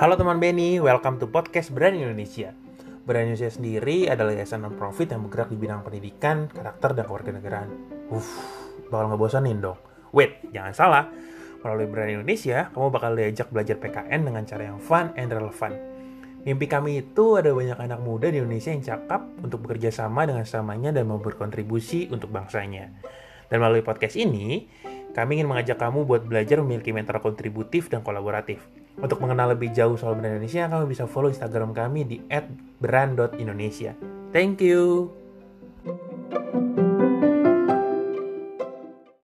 Halo teman Benny, welcome to podcast Brand Indonesia. Brand Indonesia sendiri adalah yayasan non-profit yang bergerak di bidang pendidikan, karakter, dan kewarganegaraan. Uff, bakal ngebosanin dong. Wait, jangan salah. Melalui Brand Indonesia, kamu bakal diajak belajar PKN dengan cara yang fun and relevan. Mimpi kami itu ada banyak anak muda di Indonesia yang cakap untuk bekerja sama dengan samanya dan mau berkontribusi untuk bangsanya. Dan melalui podcast ini, kami ingin mengajak kamu buat belajar memiliki mental kontributif dan kolaboratif. Untuk mengenal lebih jauh soal brand Indonesia, kamu bisa follow Instagram kami di @brand.indonesia. Thank you.